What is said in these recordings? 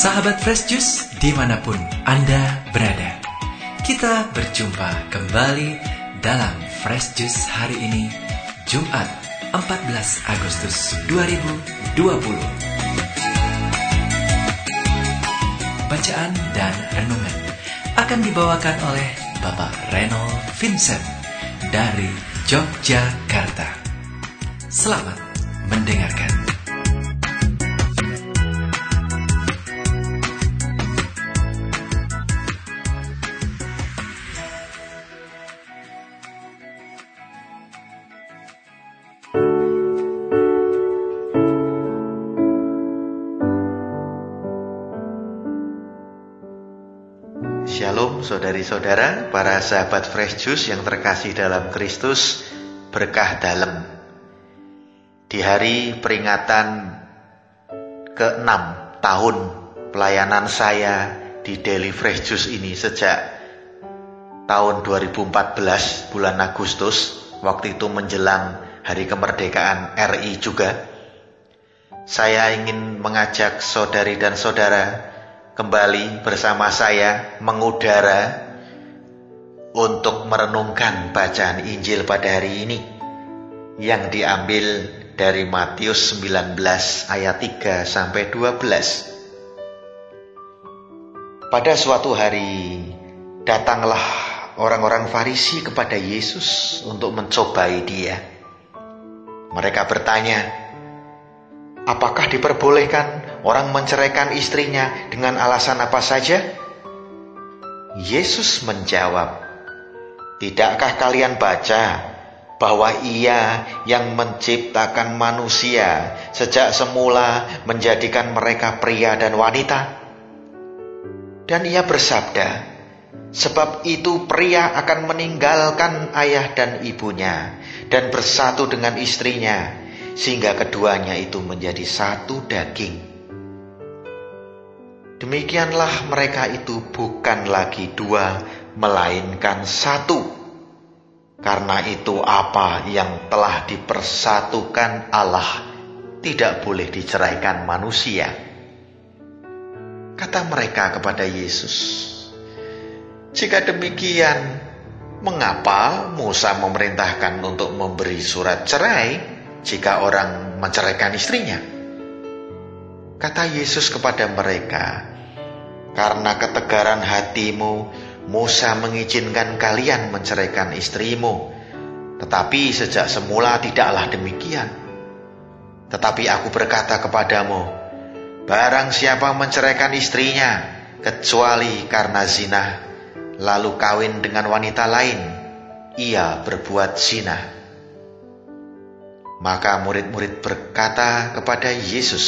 Sahabat Fresh Juice di mana pun Anda berada. Kita berjumpa kembali dalam Fresh Juice hari ini Jumat 14 Agustus 2020 Bacaan dan renungan akan dibawakan oleh Bapak Reynold Vincent dari Yogyakarta. Selamat mendengarkan Saudari-saudara, para sahabat Fresh Juice yang terkasih dalam Kristus, berkah dalam. Di hari peringatan ke-6 tahun pelayanan saya di Daily Fresh Juice ini sejak tahun 2014 bulan Agustus, waktu itu menjelang hari kemerdekaan RI juga. Saya ingin mengajak saudari dan saudara kembali bersama saya mengudara untuk merenungkan bacaan Injil pada hari ini yang diambil dari Matius 19 ayat 3 sampai 12. Pada suatu hari datanglah orang-orang Farisi kepada Yesus untuk mencobai dia. Mereka bertanya, "Apakah diperbolehkan orang menceraikan istrinya dengan alasan apa saja? Yesus menjawab, "Tidakkah kalian baca bahwa Ia yang menciptakan manusia sejak semula menjadikan mereka pria dan wanita?" Dan Ia bersabda, "Sebab itu pria akan meninggalkan ayah dan ibunya dan bersatu dengan istrinya." sehingga keduanya itu menjadi satu daging. Demikianlah mereka itu bukan lagi dua, melainkan satu. Karena itu apa yang telah dipersatukan Allah tidak boleh diceraikan manusia. Kata mereka kepada Yesus, "Jika demikian, mengapa Musa memerintahkan untuk memberi surat cerai jika orang menceraikan istrinya?" Kata Yesus kepada mereka, karena ketegaran hatimu, Musa mengizinkan kalian menceraikan istrimu. Tetapi sejak semula tidaklah demikian. Tetapi aku berkata kepadamu, barang siapa menceraikan istrinya, kecuali karena zina, lalu kawin dengan wanita lain, ia berbuat zina. Maka murid-murid berkata kepada Yesus,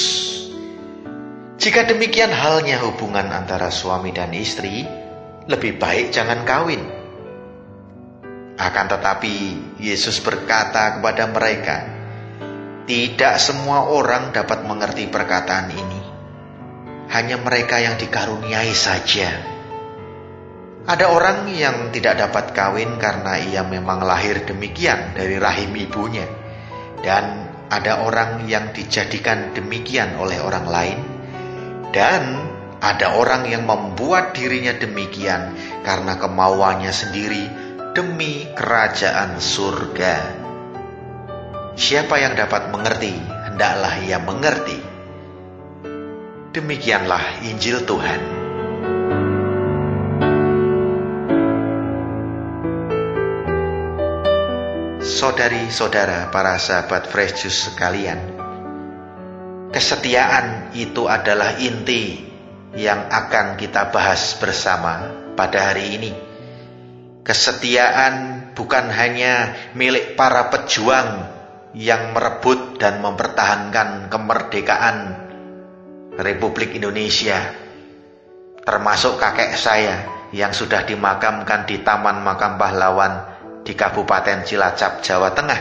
jika demikian halnya hubungan antara suami dan istri, lebih baik jangan kawin. Akan tetapi Yesus berkata kepada mereka, "Tidak semua orang dapat mengerti perkataan ini. Hanya mereka yang dikaruniai saja." Ada orang yang tidak dapat kawin karena ia memang lahir demikian dari rahim ibunya, dan ada orang yang dijadikan demikian oleh orang lain dan ada orang yang membuat dirinya demikian karena kemauannya sendiri demi kerajaan surga. Siapa yang dapat mengerti, hendaklah ia mengerti. Demikianlah Injil Tuhan. Saudari-saudara, para sahabat Fresh Juice sekalian, Kesetiaan itu adalah inti yang akan kita bahas bersama pada hari ini. Kesetiaan bukan hanya milik para pejuang yang merebut dan mempertahankan kemerdekaan Republik Indonesia, termasuk kakek saya yang sudah dimakamkan di Taman Makam Pahlawan di Kabupaten Cilacap, Jawa Tengah.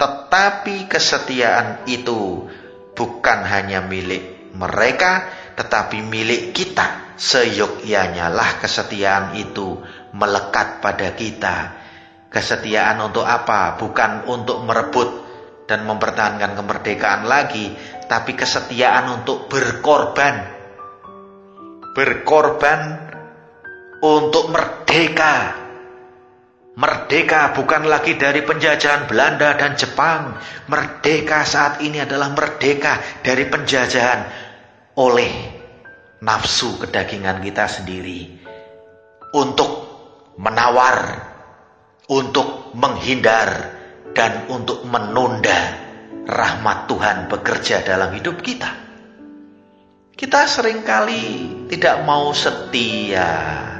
Tetapi kesetiaan itu bukan hanya milik mereka, tetapi milik kita. Seyogyanya lah kesetiaan itu melekat pada kita. Kesetiaan untuk apa? Bukan untuk merebut dan mempertahankan kemerdekaan lagi, tapi kesetiaan untuk berkorban berkorban untuk merdeka. Merdeka bukan lagi dari penjajahan Belanda dan Jepang. Merdeka saat ini adalah merdeka dari penjajahan oleh nafsu kedagingan kita sendiri. Untuk menawar, untuk menghindar, dan untuk menunda rahmat Tuhan bekerja dalam hidup kita. Kita sering kali tidak mau setia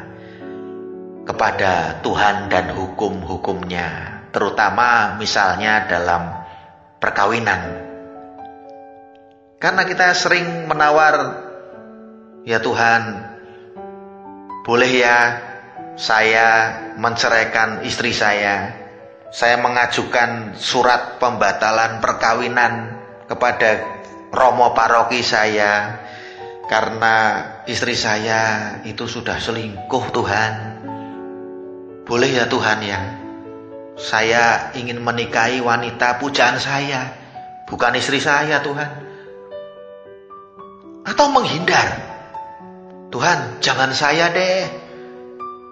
kepada Tuhan dan hukum-hukumnya, terutama misalnya dalam perkawinan. Karena kita sering menawar, ya Tuhan, boleh ya saya menceraikan istri saya. Saya mengajukan surat pembatalan perkawinan kepada romo paroki saya karena istri saya itu sudah selingkuh Tuhan. Boleh ya Tuhan ya. Saya ingin menikahi wanita pujaan saya, bukan istri saya Tuhan. Atau menghindar. Tuhan, jangan saya deh.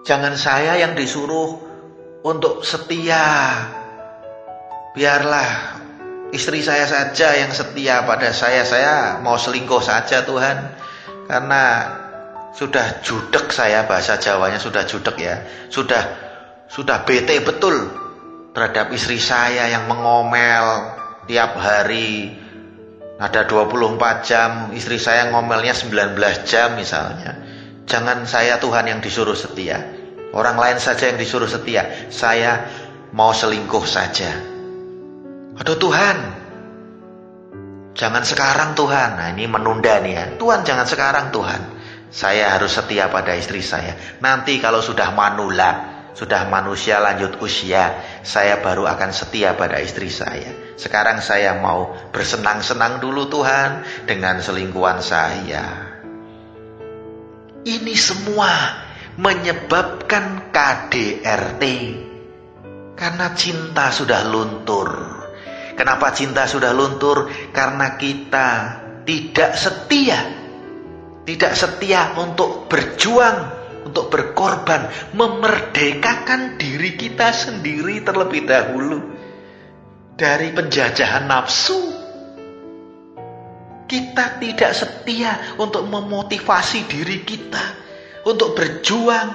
Jangan saya yang disuruh untuk setia. Biarlah istri saya saja yang setia pada saya. Saya mau selingkuh saja Tuhan. Karena sudah judek saya bahasa Jawanya sudah judek ya. Sudah sudah bete betul terhadap istri saya yang mengomel tiap hari. Ada 24 jam, istri saya ngomelnya 19 jam misalnya. Jangan saya Tuhan yang disuruh setia. Orang lain saja yang disuruh setia. Saya mau selingkuh saja. Aduh Tuhan, Jangan sekarang Tuhan. Nah ini menunda nih ya. Tuhan jangan sekarang Tuhan. Saya harus setia pada istri saya. Nanti kalau sudah manula, sudah manusia lanjut usia, saya baru akan setia pada istri saya. Sekarang saya mau bersenang-senang dulu Tuhan dengan selingkuhan saya. Ini semua menyebabkan KDRT. Karena cinta sudah luntur. Kenapa cinta sudah luntur? Karena kita tidak setia. Tidak setia untuk berjuang, untuk berkorban, memerdekakan diri kita sendiri terlebih dahulu dari penjajahan nafsu. Kita tidak setia untuk memotivasi diri kita untuk berjuang,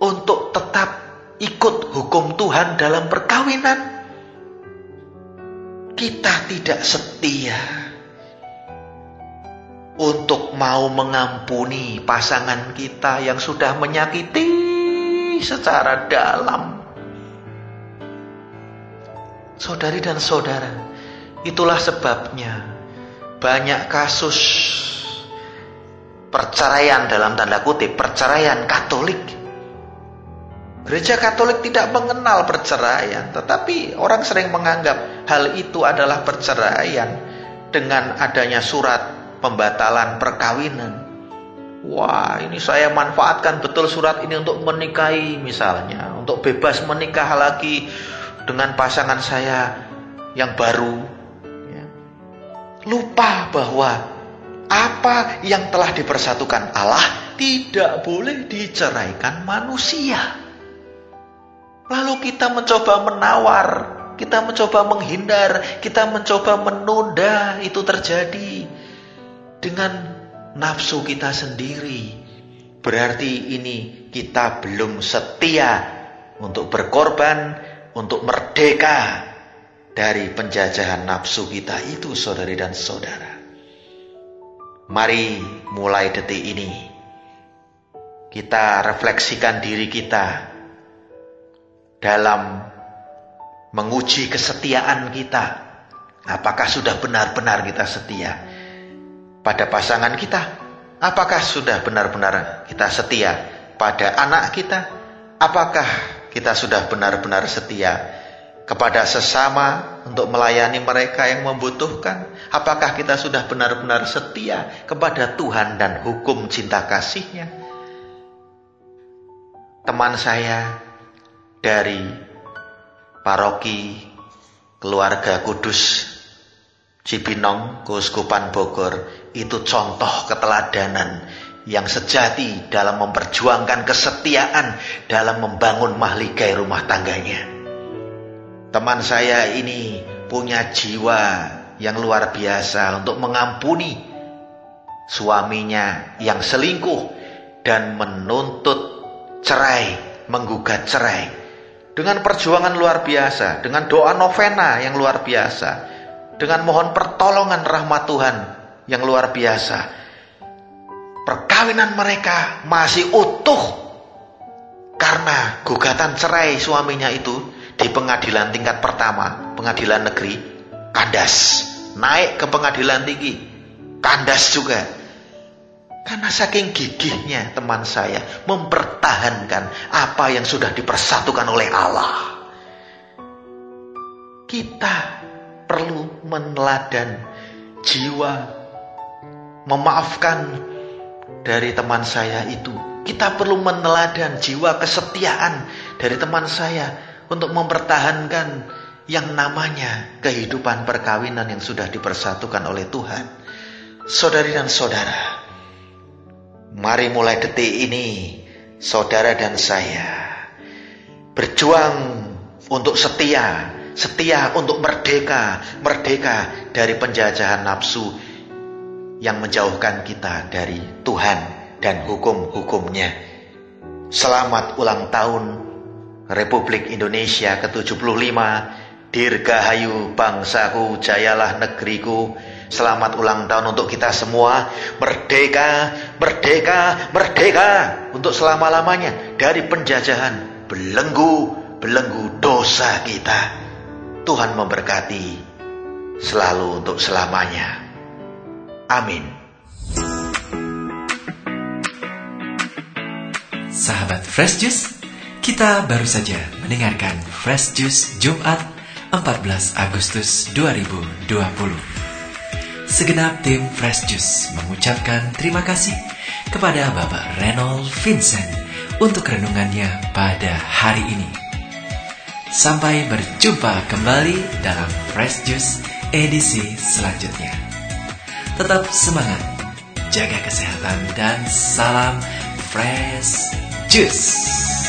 untuk tetap ikut hukum Tuhan dalam perkawinan kita tidak setia untuk mau mengampuni pasangan kita yang sudah menyakiti secara dalam. Saudari dan saudara, itulah sebabnya banyak kasus perceraian dalam tanda kutip, perceraian Katolik Gereja Katolik tidak mengenal perceraian, tetapi orang sering menganggap hal itu adalah perceraian dengan adanya surat pembatalan perkawinan. Wah, ini saya manfaatkan betul surat ini untuk menikahi misalnya, untuk bebas menikah lagi dengan pasangan saya yang baru. Ya. Lupa bahwa apa yang telah dipersatukan Allah tidak boleh diceraikan manusia. Lalu kita mencoba menawar, kita mencoba menghindar, kita mencoba menunda itu terjadi dengan nafsu kita sendiri. Berarti ini kita belum setia untuk berkorban, untuk merdeka dari penjajahan nafsu kita itu, saudari dan saudara. Mari mulai detik ini kita refleksikan diri kita dalam menguji kesetiaan kita. Apakah sudah benar-benar kita setia pada pasangan kita? Apakah sudah benar-benar kita setia pada anak kita? Apakah kita sudah benar-benar setia kepada sesama untuk melayani mereka yang membutuhkan? Apakah kita sudah benar-benar setia kepada Tuhan dan hukum cinta kasihnya? Teman saya dari paroki keluarga kudus Cibinong, Keuskupan Bogor itu contoh keteladanan yang sejati dalam memperjuangkan kesetiaan dalam membangun mahligai rumah tangganya. Teman saya ini punya jiwa yang luar biasa untuk mengampuni suaminya yang selingkuh dan menuntut cerai, menggugat cerai. Dengan perjuangan luar biasa, dengan doa novena yang luar biasa, dengan mohon pertolongan rahmat Tuhan yang luar biasa. Perkawinan mereka masih utuh karena gugatan cerai suaminya itu di pengadilan tingkat pertama, pengadilan negeri, kandas. Naik ke pengadilan tinggi, kandas juga. Karena saking gigihnya teman saya mempertahankan apa yang sudah dipersatukan oleh Allah. Kita perlu meneladan jiwa memaafkan dari teman saya itu. Kita perlu meneladan jiwa kesetiaan dari teman saya untuk mempertahankan yang namanya kehidupan perkawinan yang sudah dipersatukan oleh Tuhan. Saudari dan saudara, mari mulai detik ini saudara dan saya berjuang untuk setia, setia untuk merdeka, merdeka dari penjajahan nafsu yang menjauhkan kita dari Tuhan dan hukum-hukumnya. Selamat ulang tahun Republik Indonesia ke-75 Dirgahayu bangsaku, jayalah negeriku. Selamat ulang tahun untuk kita semua. Merdeka, merdeka, merdeka. Untuk selama-lamanya dari penjajahan belenggu, belenggu dosa kita. Tuhan memberkati selalu untuk selamanya. Amin. Sahabat Fresh Juice, kita baru saja mendengarkan Fresh Juice Jumat 14 Agustus 2020. Segenap tim Fresh Juice mengucapkan terima kasih kepada Bapak Reynold Vincent untuk renungannya pada hari ini. Sampai berjumpa kembali dalam Fresh Juice edisi selanjutnya. Tetap semangat, jaga kesehatan dan salam Fresh Juice.